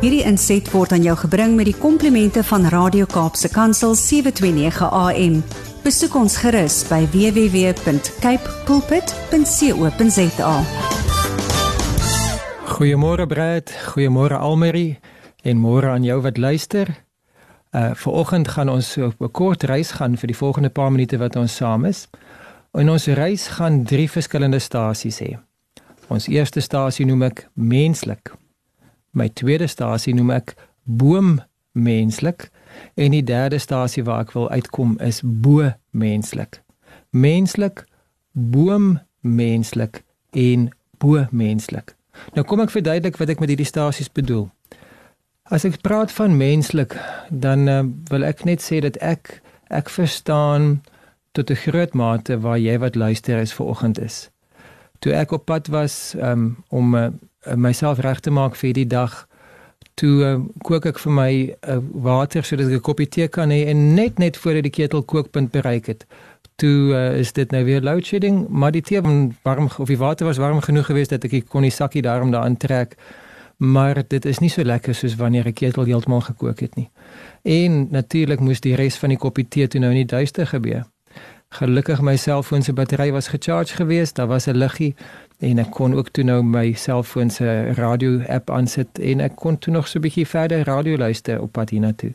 Hierdie inset word aan jou gebring met die komplimente van Radio Kaapse Kansel 729 AM. Besoek ons gerus by www.cape pulpit.co.za. Goeiemôre Brad, goeiemôre Almerie en môre aan jou wat luister. Uh vanoggend gaan ons op 'n kort reis gaan vir die volgende paar minute wat ons saam is. En ons reis gaan drie verskillende stasies hê. Ons eerste stasie noem ek menslik. My tweede stasie noem ek boom menslik en die derde stasie waar ek wil uitkom is bo menslik. Menslik, boom menslik en bo menslik. Nou kom ek verduidelik wat ek met hierdie stasies bedoel. As ek praat van menslik, dan uh, wil ek net sê dat ek ek verstaan tot 'n groot mate waar jy wat luister is vir oggend is. Toe ek op pad was um, om uh, myself reg te maak vir die dag, toe uh, kook ek vir my uh, water sodat ek 'n koppie tee kan hê en net net voor die ketel kookpunt bereik het. Toe uh, is dit nou weer load shedding, maar die tee warm of die water was warm genoeg geweest dat ek kon die sakkie daarom daarin trek maar dit is nie so lekker soos wanneer 'n ketel heeltemal gekook het nie. En natuurlik moes die res van die koppie tee toe nou in die duister gebeur. Gelukkig my selfoon se battery was gecharge geweest, daar was 'n liggie en ek kon ook toe nou my selfoon se radio app aansit en ek kon toe nog so 'n bietjie verder radio luister op pad hiernatoe.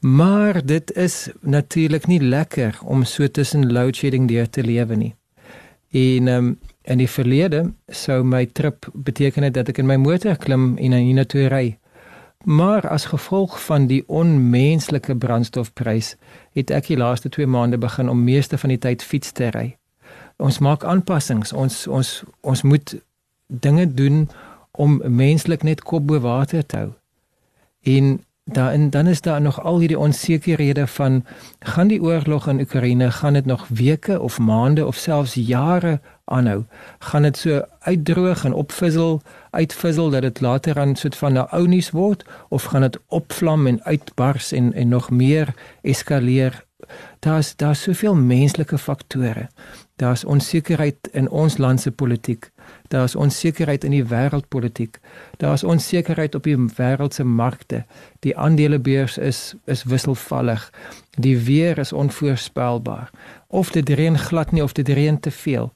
Maar dit is natuurlik nie lekker om so tussen load shedding deur te lewe nie. En ehm um, In die verlede sou my trip beteken het dat ek in my motor klim en na hiernatoe ry. Maar as gevolg van die onmenslike brandstofprys het ek die laaste 2 maande begin om meeste van die tyd fiets te ry. Ons maak aanpassings. Ons ons ons moet dinge doen om menslik net kop bo water te hou. En dan dan is daar nog al hierdie onsekerhede van gaan die oorlog in Oekraïne gaan dit nog weke of maande of selfs jare aanhou gaan dit so uitdroog en opvissel uitvissel dat dit later aan soet van 'n ou nuus word of gaan dit opvlam en uitbars en en nog meer eskaleer daar's daar's soveel menslike faktore. Daar's onsekerheid in ons land se politiek. Daar's onsekerheid in die wêreldpolitiek. Daar's onsekerheid op die wêreld se markte. Die aandelebeurs is is wisselvallig. Die weer is onvoorspelbaar. Of dit reën glad nie of dit reën te veel.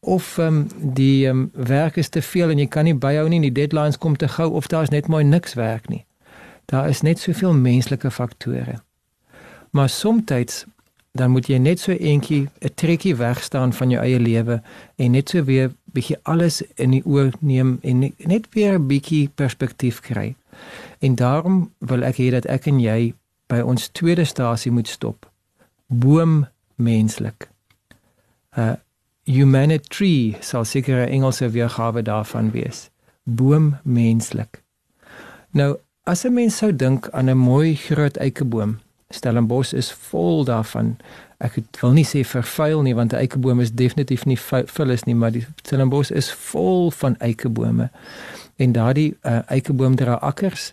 Of um, die um, werk is te veel en jy kan nie byhou nie, die deadlines kom te gou of daar's net mooi niks werk nie. Daar is net soveel menslike faktore. Maar soms dan moet jy net so eentjie 'n trekkie wegstaan van jou eie lewe en net so weer bietjie alles in die oë neem en net weer 'n bietjie perspektief kry. En daarom wil ek hê dat ek en jy by ons tweede stasie moet stop. Boom menslik. Uh humanity sal seker 'n Engelse weergawe daarvan wees. Boom menslik. Nou, as 'n mens sou dink aan 'n mooi groot eikeboom, Stellenbosch is vol daarvan. Ek wil nie sê vervuil nie want 'n eikeboom is definitief nie vuil is nie, maar die Stellenbosch is vol van eikebome. En daardie uh, eikeboom dra akkers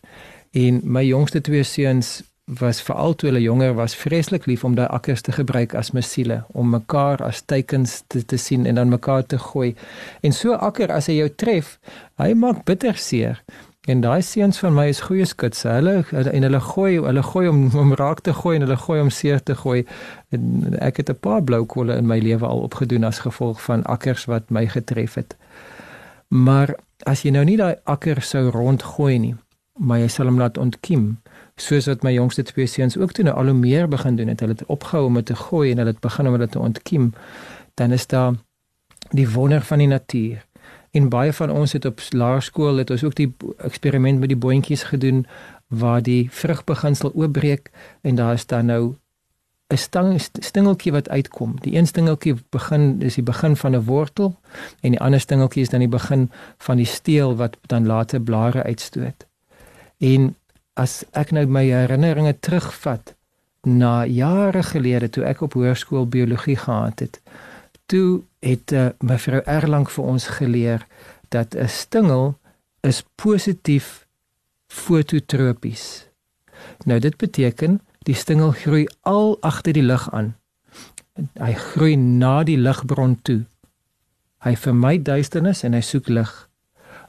en my jongste twee seuns was veral toe hulle jonger was vreeslik lief om daai akkers te gebruik as mesiele om mekaar as teikens te, te sien en dan mekaar te gooi. En so akker as hy jou tref, hy maak bitter seer. En daai seuns van my is goeie skuts. Hulle en hulle gooi, hulle gooi om om raak te gooi en hulle gooi om seer te gooi. En ek het 'n paar blou kolle in my lewe al opgedoen as gevolg van akkers wat my getref het. Maar as jy nou nie daai akker sou rondgooi nie, maar jy sal hom laat ontkiem soos wat my jongste twee seuns ook toe nou al hoe meer begin doen het. Hulle het opgehou om dit te gooi en hulle het begin om dit te ontkiem. Dan is daar die wonder van die natuur. En baie van ons het op laerskool het ons ook die eksperiment met die boontjies gedoen waar die vrugbeginsel oopbreek en daar is dan nou 'n stang stingeltjie wat uitkom. Die een stingeltjie begin is die begin van 'n wortel en die ander stingeltjie is dan die begin van die steel wat dan later blare uitstoot. En as ek nou my herinneringe terugvat na jare gelede toe ek op hoërskool biologie gehad het. Toe het uh, mevrou Erlang vir ons geleer dat 'n stingel is positief fototropies. Nou dit beteken die stingel groei al agter die lig aan. Hy groei na die ligbron toe. Hy vermy duisternis en hy soek lig.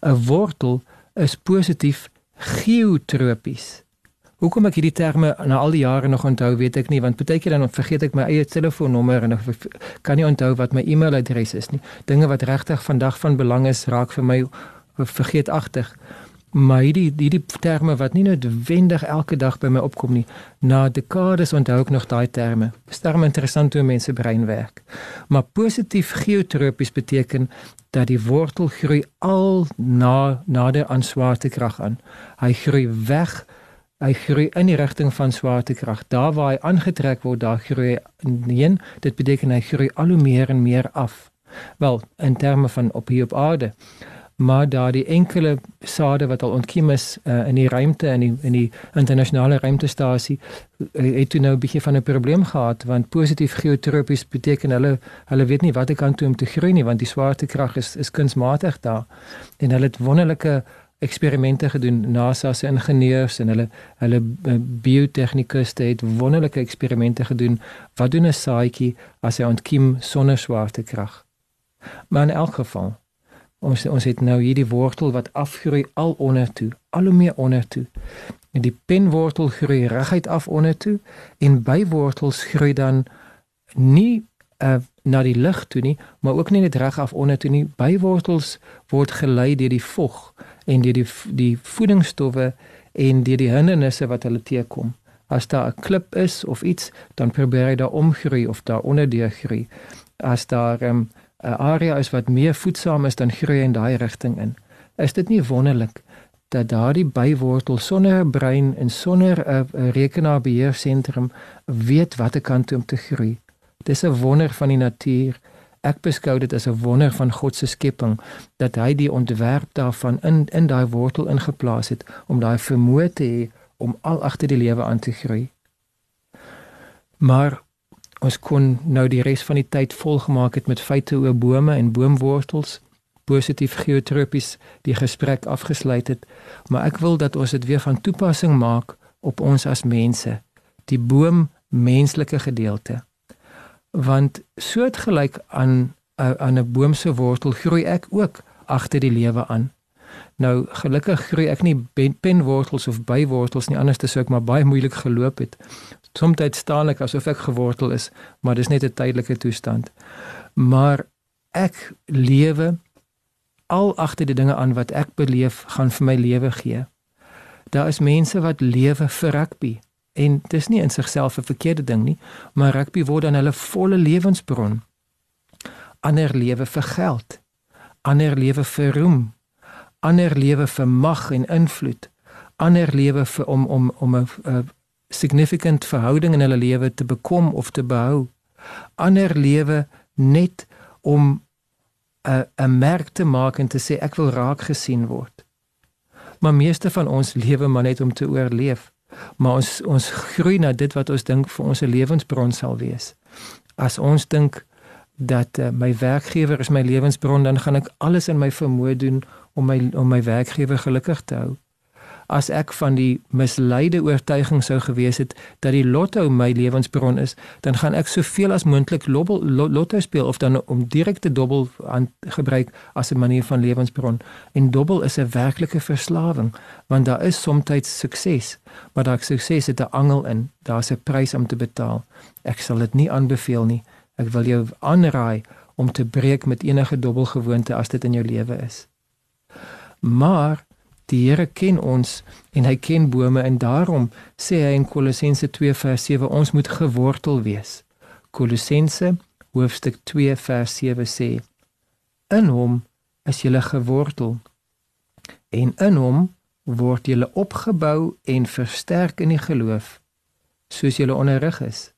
'n Wortel is positief geotropies. Hoekom ek hierdie terme na al die jare nog onthou, weet ek nie, want baie keer dan vergeet ek my eie telefoonnommer en ek kan nie onthou wat my e-mailadres is nie. Dinge wat regtig vandag van belang is, raak vir my vergeetagtig. Maar hierdie hierdie terme wat nie noodwendig elke dag by my opkom nie, na dekades onthou ek nog daai terme. Dis terme interessant hoe mense brein werk. Maar positief geotropies beteken dat die wortel groei al na nader aan swaartekrag aan. Hy groei weg hy groei in die rigting van swaartekrag. Daar waar hy aangetrek word, daar groei hy heen. Dit beteken hy groei al hoe meer en meer af. Wel, in terme van op hier op aarde. Maar daar die enkele sade wat al ontkiem is uh, in die ruimte in die in die internasionale ruimtestasie uh, het toe nou 'n bietjie van 'n probleem gehad want positief geotropies beteken hulle hulle weet nie wat ek kan doen om te groei nie want die swaartekrag is is kunsmatig daar en hulle het wonderlike eksperimente gedoen. NASA se ingenieurs en hulle hulle eh, biotegnikuste het wonderlike eksperimente gedoen wat doen 'n saadjie as hy ontkiem sonder swaartekrag. Maar in elk geval ons ons het nou hierdie wortel wat afgroei al onder toe al hoe meer onder toe. En die penwortel groei reguit af onder toe en bywortels groei dan nie uh, na die lug toe nie maar ook nie net reg af onder toe nie. Bywortels word gelei deur die vog en deur die die voedingsstowwe en deur die hindernisse wat hulle teekom. As daar 'n klip is of iets, dan probeer hy daar omgroei of daar onderdeur groei. As daar ehm, 'n um, area is wat meer voedsaam is, dan groei hy in daai rigting in. Is dit nie wonderlik dat daardie bywortel sonder 'n brein en sonder 'n rekenaarbeheersentrum weet watter kant toe om te groei? Dis 'n wonder van die natuur ek beskou dit as 'n wonder van God se skepping dat hy die ontwerp daarvan in in daai wortel ingeplaas het om daai vermoë te hê om al agter die lewe aan te groei. Maar ons kon nou die res van die tyd volgemaak het met feite oor bome en boomwortels positief geotropies die gesprek afgesluit het, maar ek wil dat ons dit weer van toepassing maak op ons as mense, die boom menslike gedeelte want soortgelyk aan aan 'n boom se wortel groei ek ook agter die lewe aan. Nou gelukkig groei ek nie penwortels of bywortels nie anders sou ek maar baie moeilik geloop het. Somstyds staan ek asof ek gewortel is, maar dis net 'n tydelike toestand. Maar ek lewe al agter die dinge aan wat ek beleef gaan vir my lewe gee. Daar is mense wat lewe vir rugby. En dis nie in sigself 'n verkeerde ding nie, maar rugby word dan hulle volle lewensbron. Ander lewe vir geld, ander lewe vir roem, ander lewe vir mag en invloed, ander lewe vir om om om 'n significant verhouding in hulle lewe te bekom of te behou. Ander lewe net om 'n 'n merk te maak en te sê ek wil raak gesien word. Maar meeste van ons lewe maar net om te oorleef maar ons ons groei na dit wat ons dink vir ons lewensbron sal wees. As ons dink dat uh, my werkgewer is my lewensbron, dan gaan ek alles in my vermoë doen om my om my werkgewer gelukkig te hou as ek van die misleide oortuiging sou gewees het dat die lotto my lewensbron is, dan gaan ek soveel as moontlik lotto speel of dan om direkte dobbel aan gebruik as 'n manier van lewensbron. En dobbel is 'n werklike verslawing, want daar is soms sukses, maar daai sukses het 'n angel in. Daar's 'n prys om te betaal. Ek sal dit nie aanbeveel nie. Ek wil jou aanraai om te breek met enige dobbelgewoonte as dit in jou lewe is. Maar Die Here ken ons en hy ken bome en daarom sê hy in Kolossense 2 vers 7 ons moet gewortel wees. Kolossense hoofstuk 2 vers 7 sê: In hom is jy gewortel en in hom word jy opgebou en versterk in die geloof soos jy onderrig is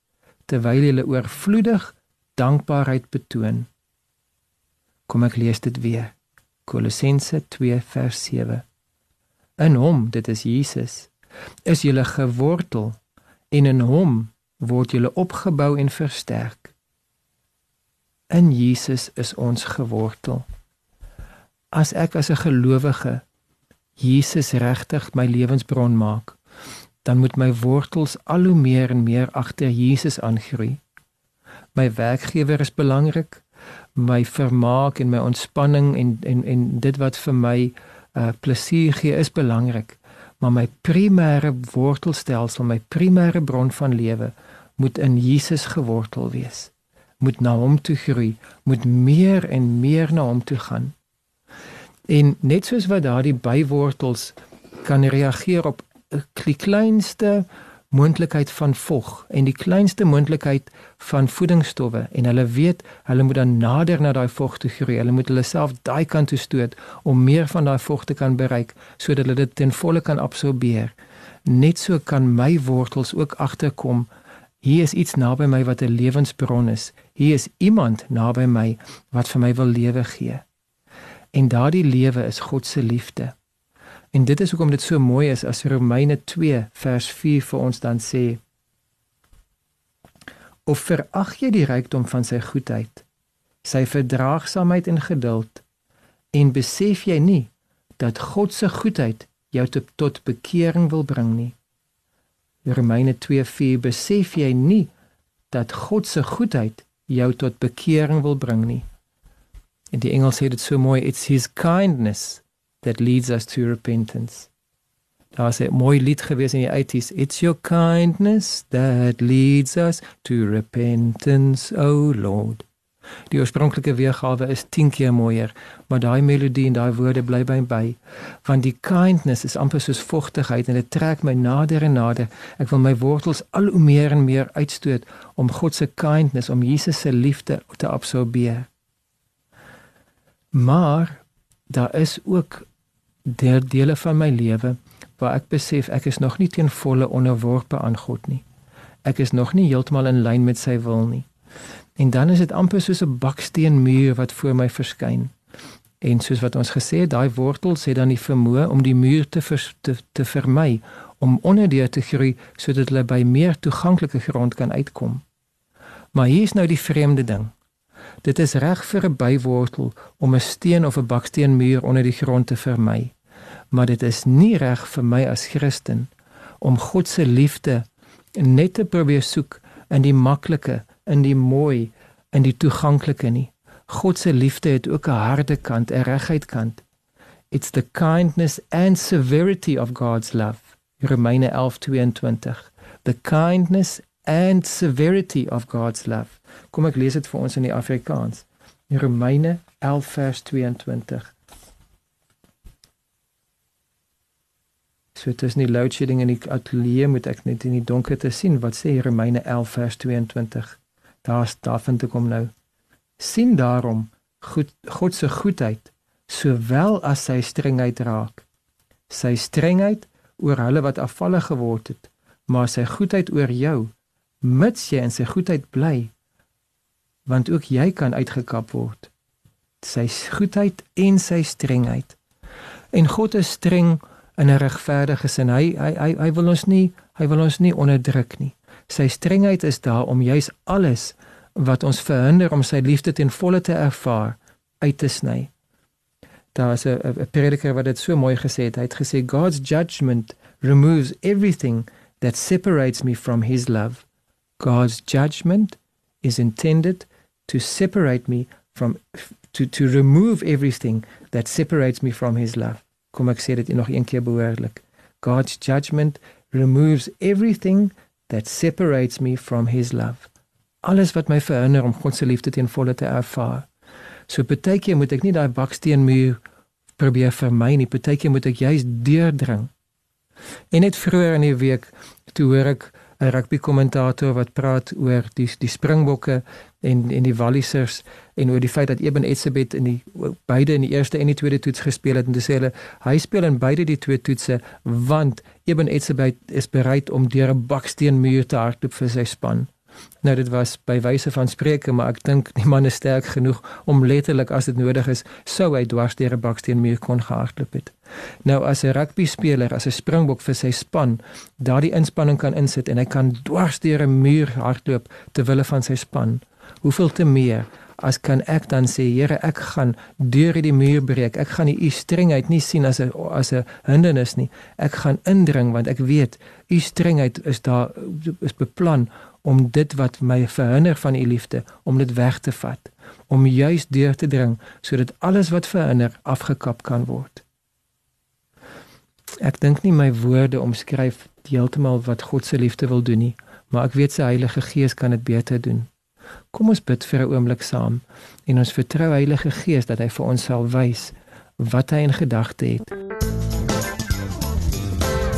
terwyl jy oorvloedig dankbaarheid betoon. Kom ek lees dit weer. Kolossense 2 vers 7 In hom, dit is Jesus, is jy gewortel en in hom word jy opgebou en versterk. In Jesus is ons gewortel. As ek as 'n gelowige Jesus regtig my lewensbron maak, dan moet my wortels al hoe meer en meer agter Jesus aangroei. My werkgewer is belangrik, my vermaak en my ontspanning en en en dit wat vir my uh plesier gee is belangrik, maar my primêre wortelstelsel, my primêre bron van lewe moet in Jesus gewortel wees. Moet na hom toe groei, moet meer en meer na hom toe gaan. En net soos wat daardie bywortels kan reageer op 'n kleinste moontlikheid van vog en die kleinste moontlikheid van voedingsstowwe en hulle weet hulle moet dan nader na daai vog toe groei. Hulle moet hulle self daai kant toe stoot om meer van daai vog te kan bereik sodat hulle dit ten volle kan absorbeer. Net so kan my wortels ook agterkom. Hier is iets naby my wat 'n lewensbron is. Hier is iemand naby my wat vir my wil lewe gee. En daardie lewe is God se liefde. En dit is hoekom dit so mooi is as Romeine 2 vers 4 vir ons dan sê: Of verag jy die rykdom van sy goedheid, sy verdraagsaamheid en geduld en besef jy nie dat God se goedheid jou tot, tot bekering wil bring nie? Romeine 2:4 besef jy nie dat God se goedheid jou tot bekering wil bring nie? In die Engels sê dit so mooi, it's his kindness that leads us to repentance. Daar's 'n mooi lied gewees in die 80s. It's your kindness that leads us to repentance, O oh Lord. Die oorspronklike weergawe is 10 keer mooier, maar daai melodie en daai woorde bly by my want die kindness is amper soos vogtigheid en dit trek my nader en nader. Ek wil my wortels al hoe meer en meer uitstoot om God se kindness, om Jesus se liefde te absorbeer. Maar daar is ook deel dele van my lewe waar ek besef ek is nog nie ten volle onderworpe aan God nie. Ek is nog nie heeltemal in lyn met sy wil nie. En dan is dit amper soos 'n baksteenmuur wat voor my verskyn. En soos wat ons gesê het, daai wortels het dan die vermoë om die muur te vers, te, te vermy, om onderdeur te groei sodat hulle by meer toeganklike grond kan uitkom. Maar hier is nou die vreemde ding. Dit is reg vir 'n bywortel om 'n steen of 'n baksteenmuur onder die grond te vermy. Maar dit is nie reg vir my as Christen om God se liefde net te probeer soek in die maklike, in die mooi, in die toeganklike nie. God se liefde het ook 'n harde kant, 'n reguit kant. It's the kindness and severity of God's love. Romeine 11:22. The kindness and severity of God's love. Kom ek lees dit vir ons in die Afrikaans. In Romeine 11 vers 22. So is nie load shedding in die ateljee moet ek net in die donker te sien wat sê Romeine 11 vers 22. Daar staan vind ek hom nou. sien daarom goed God se goedheid sowel as sy strengheid raak. Sy strengheid oor hulle wat afvallig geword het, maar sy goedheid oor jou mits jy in sy goedheid bly want ook jy kan uitgekap word sy goedheid en sy strengheid en God is streng in 'n regverdige sin. Hy hy hy hy wil ons nie hy wil ons nie onderdruk nie. Sy strengheid is daar om juis alles wat ons verhinder om sy liefde ten volle te ervaar uit te sny. Daar is 'n prediker wat dit so mooi gesê het. Hy het gesê God's judgment removes everything that separates me from his love. God's judgment is intended to separate me from to to remove everything that separates me from his love. Kom ek sê dit nog een keer behoorlik. God's judgment removes everything that separates me from his love. Alles wat my verhinder om God se liefde ten volle te ervaar. So baie keer moet ek nie daai baksteenmuur probeer vermy nie. Baie keer moet ek juist deurdring. En net vroeër in die week toe hoor ek 'n rugby kommentator wat praat oor die die Springbokke en en die Wallisers en oor die feit dat Eben Etzebeth in die beide in die eerste en die tweede toets gespeel het en sê hulle hy speel in beide die twee toetse want Eben Etzebeth is bereid om deur 'n baksteenmuur te hardloop vir sy span. Nou dit was by wyse van spreuke, maar ek dink die man is sterk genoeg om letterlik as dit nodig is, sou hy dwars deur 'n baksteenmuur kon gehardloop het. Nou as 'n rugby speler, as 'n springbok vir sy span, daardie inspanning kan insit en hy kan dwars deur 'n muur hardloop ter wille van sy span. Hoeveel te meer as kan ek dan sê Here ek gaan deur hierdie muur breek ek gaan u strengheid nie sien as 'n as 'n hindernis nie ek gaan indring want ek weet u strengheid is daar is beplan om dit wat my verhinder van u liefde om dit weg te vat om juis deur te dring sodat alles wat verhinder afgekap kan word Ek dink nie my woorde omskryf heeltemal wat God se liefde wil doen nie, maar ek weet sy Heilige Gees kan dit beter doen. Kom ons bid vir 'n oomblik saam en ons vertrou Heilige Gees dat hy vir ons sal wys wat hy in gedagte het.